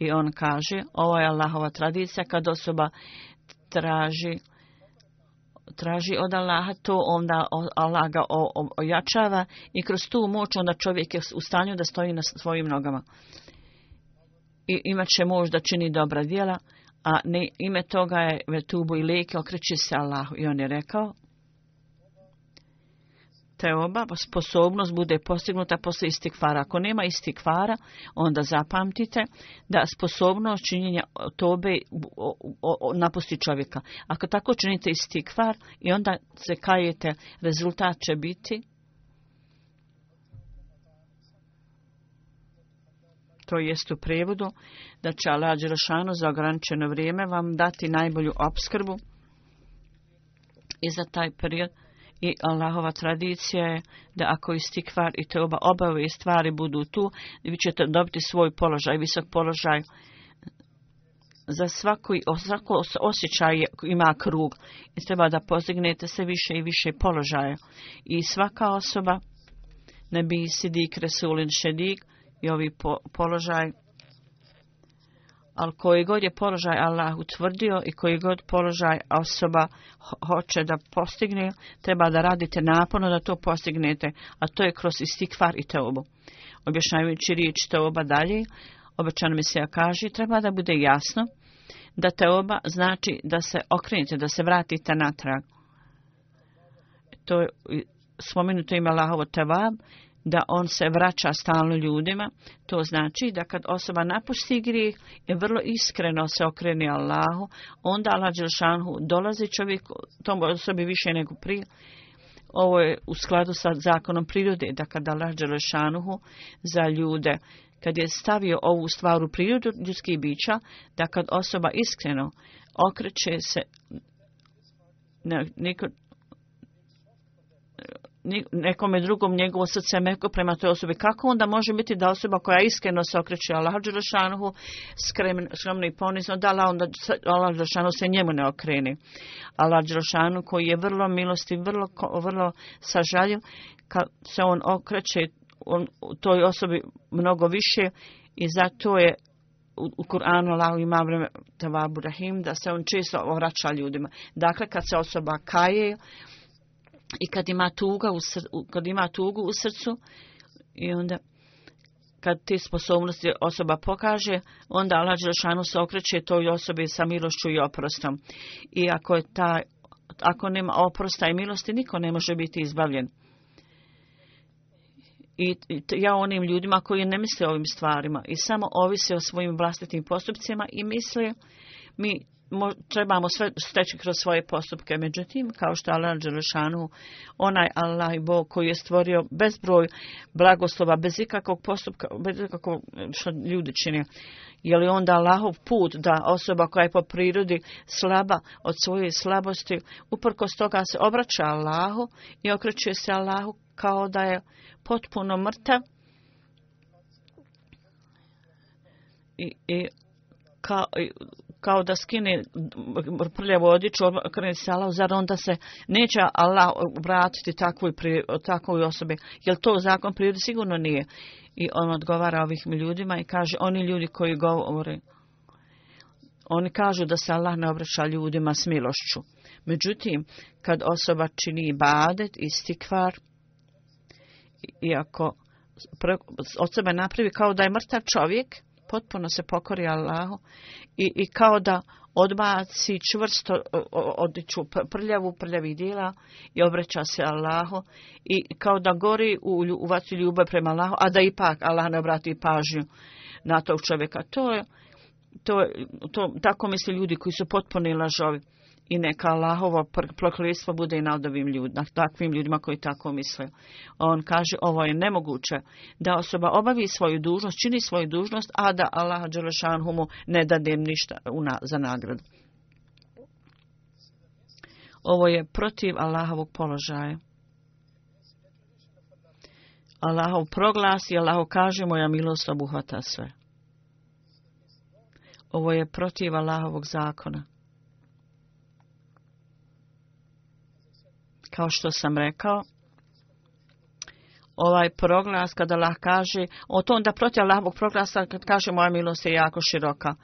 I on kaže, ovo je Allahova tradicija kad osoba traži traži od Allaha to, onda Allah ga ojačava i kroz tu moć onda čovjek je u stanju da stoji na svojim nogama. I imat će moć da čini dobra djela, a ne, ime toga je Vetubu i leke, okreći se Allahu. I on je rekao, oba, sposobnost bude postignuta posle istikvara. Ako nema istikvara, onda zapamtite da sposobnost činjenja tobe napusti čovjeka. Ako tako činite istikvar i onda se kajete, rezultat će biti to jest u prevodu, da će Allah Đerašanu za ograničeno vrijeme vam dati najbolju opskrbu i za taj period i Allahova tradicija je da ako istikvar i te oba obave i stvari budu tu, vi ćete dobiti svoj položaj, visok položaj. Za svako, osjećaj ima krug i treba da postignete sve više i više položaja. I svaka osoba, ne bi sidik, resulin, šedik i ovi položaj ali koji god je položaj Allah utvrdio i koji god položaj osoba hoće da postigne, treba da radite naporno da to postignete, a to je kroz istikvar i teobu. Objašnjavajući riječ teoba dalje, obećan mi se kaže, treba da bude jasno da teoba znači da se okrenete, da se vratite natrag. To je spomenuto ime Allahovo tevab da on se vraća stalno ljudima. To znači da kad osoba napusti grijeh i vrlo iskreno se okreni Allahu, onda Allah Đelšanhu dolazi čovjek tom osobi više nego prije. Ovo je u skladu sa zakonom prirode, da kada Allah Đelšanhu za ljude kad je stavio ovu stvar u prirodu ljudskih bića, da kad osoba iskreno okreće se na neko nekome drugom njegovo srce meko prema toj osobi. Kako onda može biti da osoba koja iskreno se okreće Allah Đerašanuhu, skromno i ponizno, da Allah, onda, Allah se njemu ne okreni. Allah koji je vrlo milosti, vrlo, vrlo sažaljiv, kad se on okreće on, toj osobi mnogo više i zato je u, Kur'anu Allahu ima vreme Rahim, da se on često vraća ljudima. Dakle, kad se osoba kaje, i kad ima, tuga u kad ima tugu u srcu i onda kad te sposobnosti osoba pokaže, onda Allah Đelšanu se okreće toj osobi sa milošću i oprostom. I ako, je ta, ako nema oprosta i milosti, niko ne može biti izbavljen. I ja onim ljudima koji ne misle o ovim stvarima i samo ovise o svojim vlastitim postupcima i misle mi trebamo sve steći kroz svoje postupke. Međutim, kao što Allah Đelešanu, onaj Allah i Bog koji je stvorio bezbroj blagoslova, bez ikakvog postupka, bez ikakvog što ljudi čine. Je li onda Allahov put da osoba koja je po prirodi slaba od svoje slabosti, uprkos toga se obraća Allahu i okreće se Allahu kao da je potpuno mrtav i, kao, kao da skine prljavu odjeću, krene se Allah, zar onda se neće Allah vratiti takvoj, takvoj osobi? Jel to zakon prirode sigurno nije? I on odgovara ovih ljudima i kaže, oni ljudi koji govore, oni kažu da se Allah ne obraća ljudima s milošću. Međutim, kad osoba čini badet i stikvar, iako od sebe napravi kao da je mrtav čovjek, potpuno se pokori Allahu i, i kao da odbaci čvrsto odiću prljavu prljavih djela i obraća se Allahu i kao da gori u, u vaci ljubav prema Allahu, a da ipak Allah ne obrati pažnju na tog čovjeka. To je, to, to, tako misli ljudi koji su potpuni lažovi i neka Allahovo prokljestvo bude i nad ovim ljudima, takvim ljudima koji tako misle. On kaže, ovo je nemoguće, da osoba obavi svoju dužnost, čini svoju dužnost, a da Allah Đelešanhu mu ne dade ništa za nagradu. Ovo je protiv Allahovog položaja. Allahov proglas i Allahov kaže, moja milost obuhvata sve. Ovo je protiv Allahovog zakona. Kao što sam rekao, ovaj proglas kada Allah kaže, o tom da protiv Allahovog proglasa kad kaže moja milost je jako široka.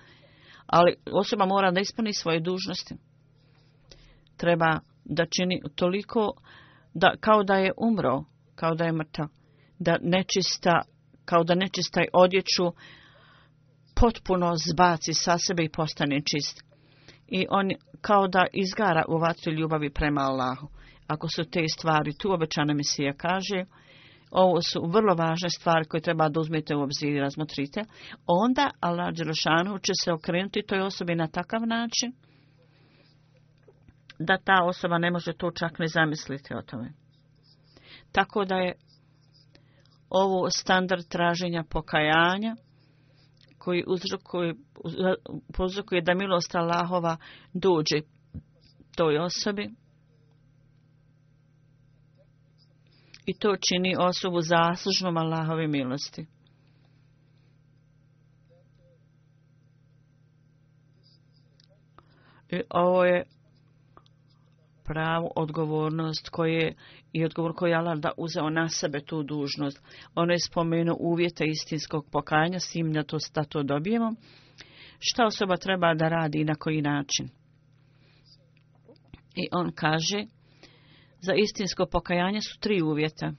Ali osoba mora da ispuni svoje dužnosti. Treba da čini toliko da, kao da je umro, kao da je mrtav, da nečista, kao da nečistaj odjeću potpuno zbaci sa sebe i postane čist. I on kao da izgara u vatri ljubavi prema Allahu. Ako su te stvari tu, obećana misija kaže, ovo su vrlo važne stvari koje treba da uzmete u obzir i razmotrite, onda Allah će se okrenuti toj osobi na takav način da ta osoba ne može to čak ne zamisliti o tome. Tako da je ovo standard traženja pokajanja koji uzrokuje, da milost Allahova dođe toj osobi i to čini osobu zaslužnom Allahove milosti. I ovo je pravu odgovornost koje i odgovor koji je Allah da uzeo na sebe tu dužnost. Ono je spomenuo uvjete istinskog pokajanja s tim to, da to dobijemo. Šta osoba treba da radi i na koji način? I on kaže, za istinsko pokajanje su tri uvjeta.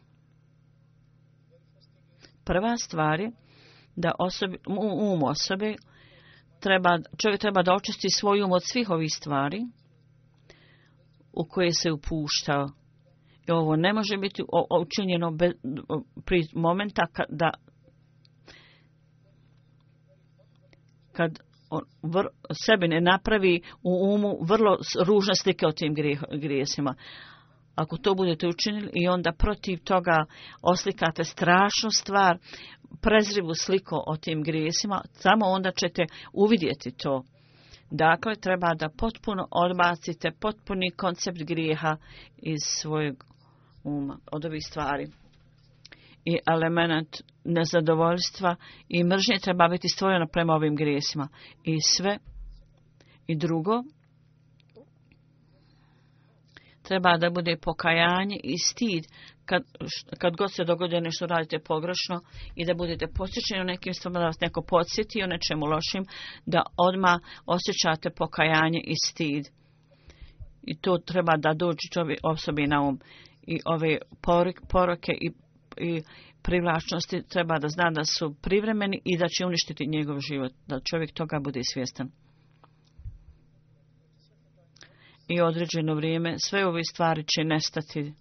Prva stvar je da osobi, um osobe treba, čovjek treba da očisti svoj um od svih ovih stvari u koje se upuštao. I ovo ne može biti učinjeno bez, pri momenta kada kad on vr, sebi ne napravi u umu vrlo ružne slike o tim grijesima. Ako to budete učinili i onda protiv toga oslikate strašnu stvar, prezrivu sliku o tim grijesima, samo onda ćete uvidjeti to. Dakle, treba da potpuno odbacite potpuni koncept grijeha iz svojeg uma, od ovih stvari. I element nezadovoljstva i mržnje treba biti stvojeno prema ovim grijesima. I sve. I drugo, treba da bude pokajanje i stid kad, kad god se dogodi nešto radite pogrešno i da budete posjećeni u nekim stvarima, da vas neko podsjeti o nečemu lošim, da odmah osjećate pokajanje i stid. I to treba da dođe čovjek osobi na um. I ove poroke i, i privlačnosti treba da zna da su privremeni i da će uništiti njegov život, da čovjek toga bude svjestan i određeno vrijeme sve ove stvari će nestati.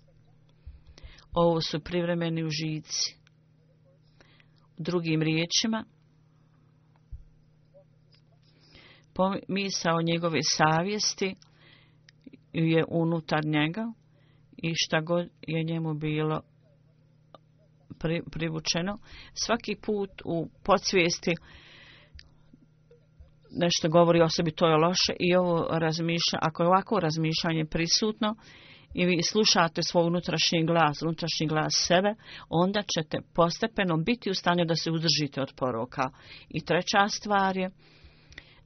Ovo su privremeni užici. Drugim riječima, misao njegove savjesti je unutar njega i šta god je njemu bilo privučeno. Svaki put u podsvijesti nešto govori o sebi, to je loše i ovo razmišlja, ako je ovako razmišljanje prisutno i vi slušate svoj unutrašnji glas, unutrašnji glas sebe, onda ćete postepeno biti u stanju da se uzdržite od poroka. I treća stvar je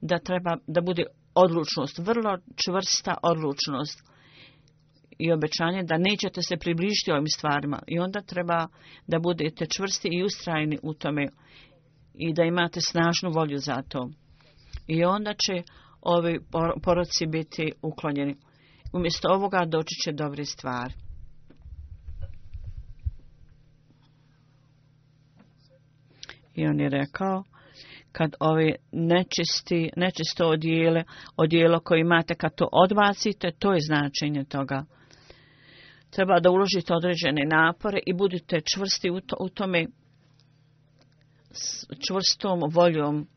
da treba da bude odlučnost, vrlo čvrsta odlučnost i obećanje da nećete se približiti ovim stvarima i onda treba da budete čvrsti i ustrajni u tome i da imate snažnu volju za to. I onda će ovi poroci biti uklonjeni. Umjesto ovoga doći će dobre stvari. I on je rekao, kad ovi nečisti, nečisto odijele, odijelo koje imate, kad to odbacite, to je značenje toga. Treba da uložite određene napore i budite čvrsti u, tome čvrstom voljom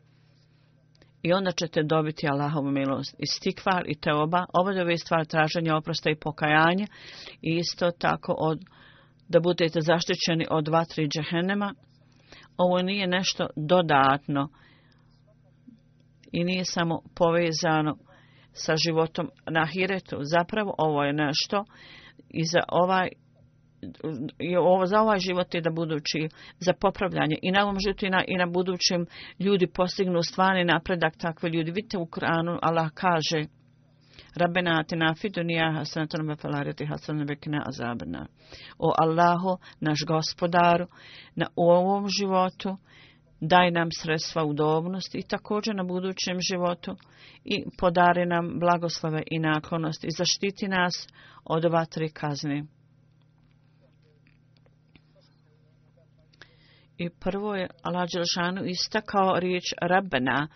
i onda ćete dobiti Allahovu milost. I stikvar i te oba, obadove stvar traženja oprosta i pokajanja i isto tako od, da budete zaštićeni od tri džehenema. Ovo nije nešto dodatno i nije samo povezano sa životom na hiretu. Zapravo ovo je nešto i za ovaj je ovo za ovaj život i da budući za popravljanje i na ovom životu i na, budućem ljudi postignu stvarni napredak takve ljudi. Vidite u Kranu, Allah kaže rabenati atina fidunija befalariti wa azabna. O Allahu, naš gospodaru, na ovom životu daj nam sredstva udobnosti i također na budućem životu i podari nam blagoslove i naklonost i zaštiti nas od ova tri kazne. I prvo je Allah Đelšanu istakao riječ rabena,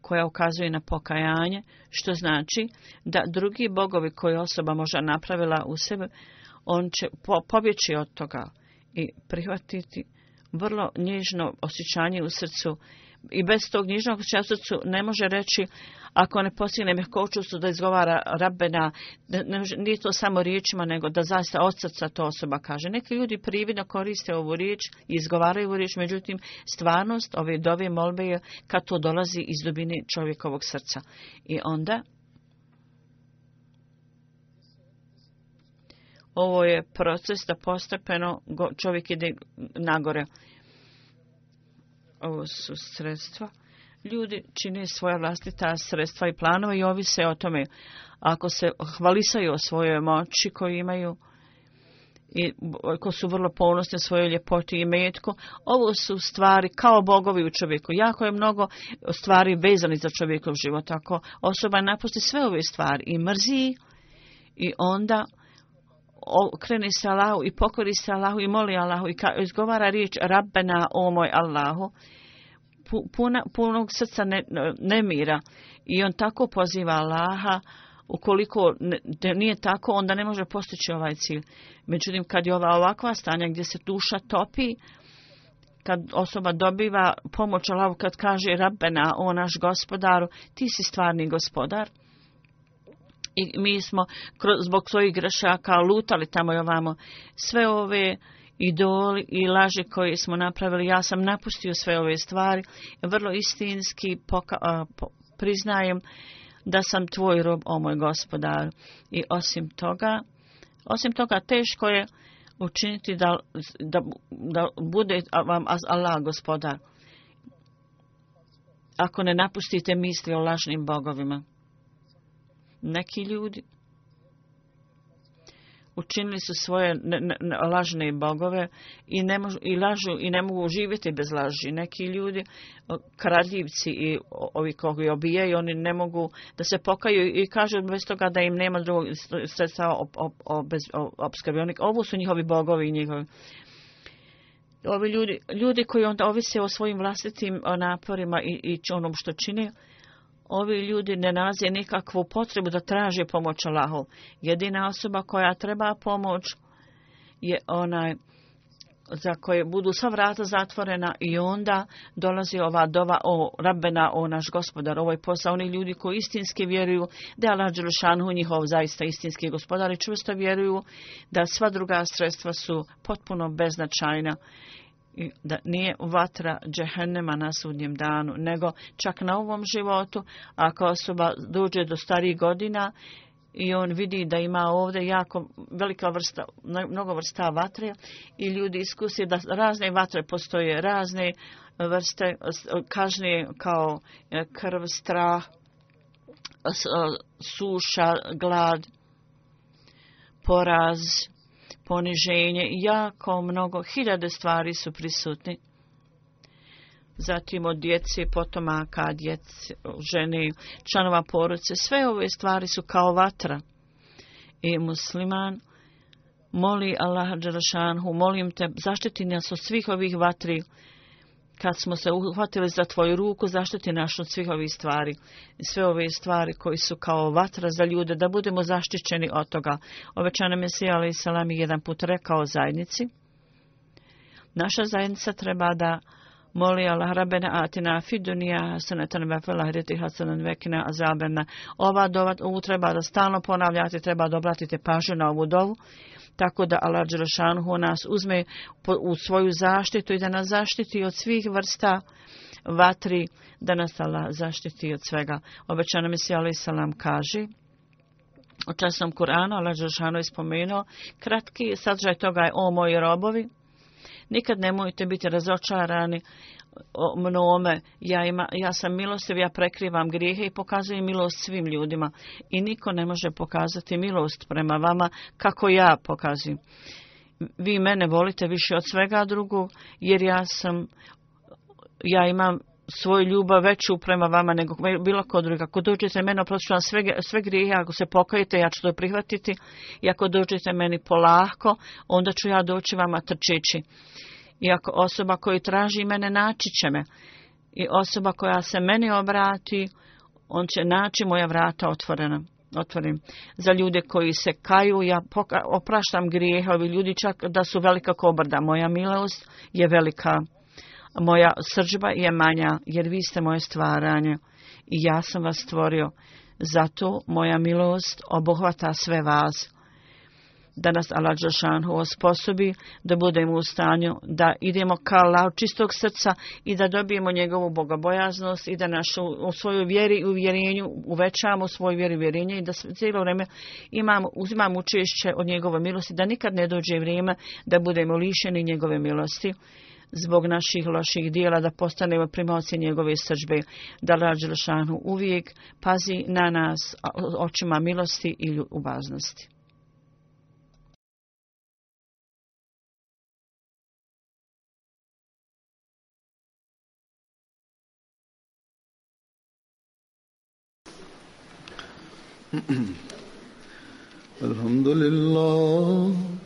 koja ukazuje na pokajanje, što znači da drugi bogovi koje osoba možda napravila u sebi, on će pobjeći od toga i prihvatiti vrlo nježno osjećanje u srcu i bez tog knjižnog časovcu ne može reći ako ne postigne mehkočustu, da izgovara rabbena, nije to samo riječima, nego da zaista od srca to osoba kaže. Neki ljudi prividno koriste ovu riječ i izgovaraju ovu riječ, međutim, stvarnost ove dove molbe je kad to dolazi iz dubine čovjekovog srca. I onda ovo je proces da postepeno čovjek ide nagore. Ovo su sredstva. Ljudi čine svoja vlastita sredstva i planove i ovise o tome. Ako se hvalisaju o svojoj moći koju imaju i ko su vrlo ponosni svojoj ljepoti i metku, ovo su stvari kao bogovi u čovjeku. Jako je mnogo stvari vezani za čovjekov život. Ako osoba napusti sve ove stvari i mrzi i onda okrene se Allahu i pokori se Allahu i moli Allahu i izgovara riječ Rabbena o moj Allahu puna, punog srca nemira i on tako poziva Allaha ukoliko nije tako onda ne može postići ovaj cilj međutim kad je ova ovakva stanja gdje se duša topi kad osoba dobiva pomoć Allahu kad kaže Rabbena o naš gospodaru ti si stvarni gospodar i mi smo zbog svojih grešaka lutali tamo i ovamo. Sve ove idoli i laži koje smo napravili, ja sam napustio sve ove stvari, vrlo istinski priznajem da sam tvoj rob, o moj gospodar. I osim toga, osim toga teško je učiniti da, da, da bude vam Allah gospodar. Ako ne napustite misli o lažnim bogovima. Neki ljudi učinili su svoje lažne bogove i, ne mogu i lažu i ne mogu živjeti bez laži. Neki ljudi, kradljivci i ovi koji obijaju, oni ne mogu da se pokaju i kažu bez toga da im nema drugog sredstava oni Ovo su njihovi bogovi i njihovi ovi ljudi, ljudi koji onda ovise o svojim vlastitim naporima i, i onom što čine, Ovi ljudi ne nalaze nikakvu potrebu da traže pomoć Allahu. Jedina osoba koja treba pomoć je onaj za koje budu sva vrata zatvorena i onda dolazi ova dova o Rabbena, o naš gospodar. ovaj je posao onih ljudi koji istinski vjeruju da je Allah u njihov zaista istinski gospodar i čvrsto vjeruju da sva druga sredstva su potpuno beznačajna da nije vatra džehennema na sudnjem danu, nego čak na ovom životu, ako osoba dođe do starih godina i on vidi da ima ovdje jako velika vrsta, mnogo vrsta vatre i ljudi iskusi da razne vatre postoje, razne vrste kažnje kao e, krv, strah, e, suša, glad, poraz, poniženje jako mnogo hiljade stvari su prisutni. Zatim od djece, potomaka, djece, žene, članova poruce, sve ove stvari su kao vatra. I e, musliman moli Allah Đerašanhu, molim te, zaštiti nas od svih ovih vatri kad smo se uhvatili za tvoju ruku, zaštiti naš od svih ovih stvari. Sve ove stvari koji su kao vatra za ljude, da budemo zaštićeni od toga. Obećana Mesija, ali i Salami, jedan put rekao zajednici. Naša zajednica treba da Moli Allah rabbena atina fidunija sanatan vefela hriti hasanan vekina azabena, Ova dova ovu treba da stalno ponavljate, treba da obratite pažnju na ovu dovu tako da Allah Đerašanhu nas uzme u svoju zaštitu i da nas zaštiti od svih vrsta vatri, da nas Allah zaštiti od svega. obećana mi se Ali Salam kaže, u časnom Kur'anu Allah Đerošanhu je spomenuo, kratki sadržaj toga je o moji robovi, Nikad nemojte biti razočarani mnome. Ja, ima, ja sam milostiv, ja prekrivam grijehe i pokazujem milost svim ljudima. I niko ne može pokazati milost prema vama kako ja pokazujem. Vi mene volite više od svega drugog, jer ja sam, ja imam svoju ljubav veću prema vama nego bilo ko druga Ako dođete mene, oprostit ću vam sve, sve ako se pokajete, ja ću to prihvatiti. I ako dođete meni polako, onda ću ja doći vama trčići. I ako osoba koji traži mene, naći će me. I osoba koja se meni obrati, on će naći moja vrata otvorena. Otvorim. Za ljude koji se kaju, ja opraštam grijehe, ovi ljudi čak da su velika kobrda. Moja milost je velika. Moja srđba je manja, jer vi ste moje stvaranje i ja sam vas stvorio. Zato moja milost obuhvata sve vas. Da nas Allah Đašanhu osposobi, da budemo u stanju, da idemo ka lao čistog srca i da dobijemo njegovu bogobojaznost i da našu u svojoj vjeri i uvjerenju uvećamo svoju vjeru i uvjerenje i da cijelo vrijeme imamo, uzimam učešće od njegove milosti, da nikad ne dođe vrijeme da budemo lišeni njegove milosti zbog naših loših dijela da postanemo primoci njegove srđbe da Lađel uvijek pazi na nas očima milosti i ljubaznosti. الحمد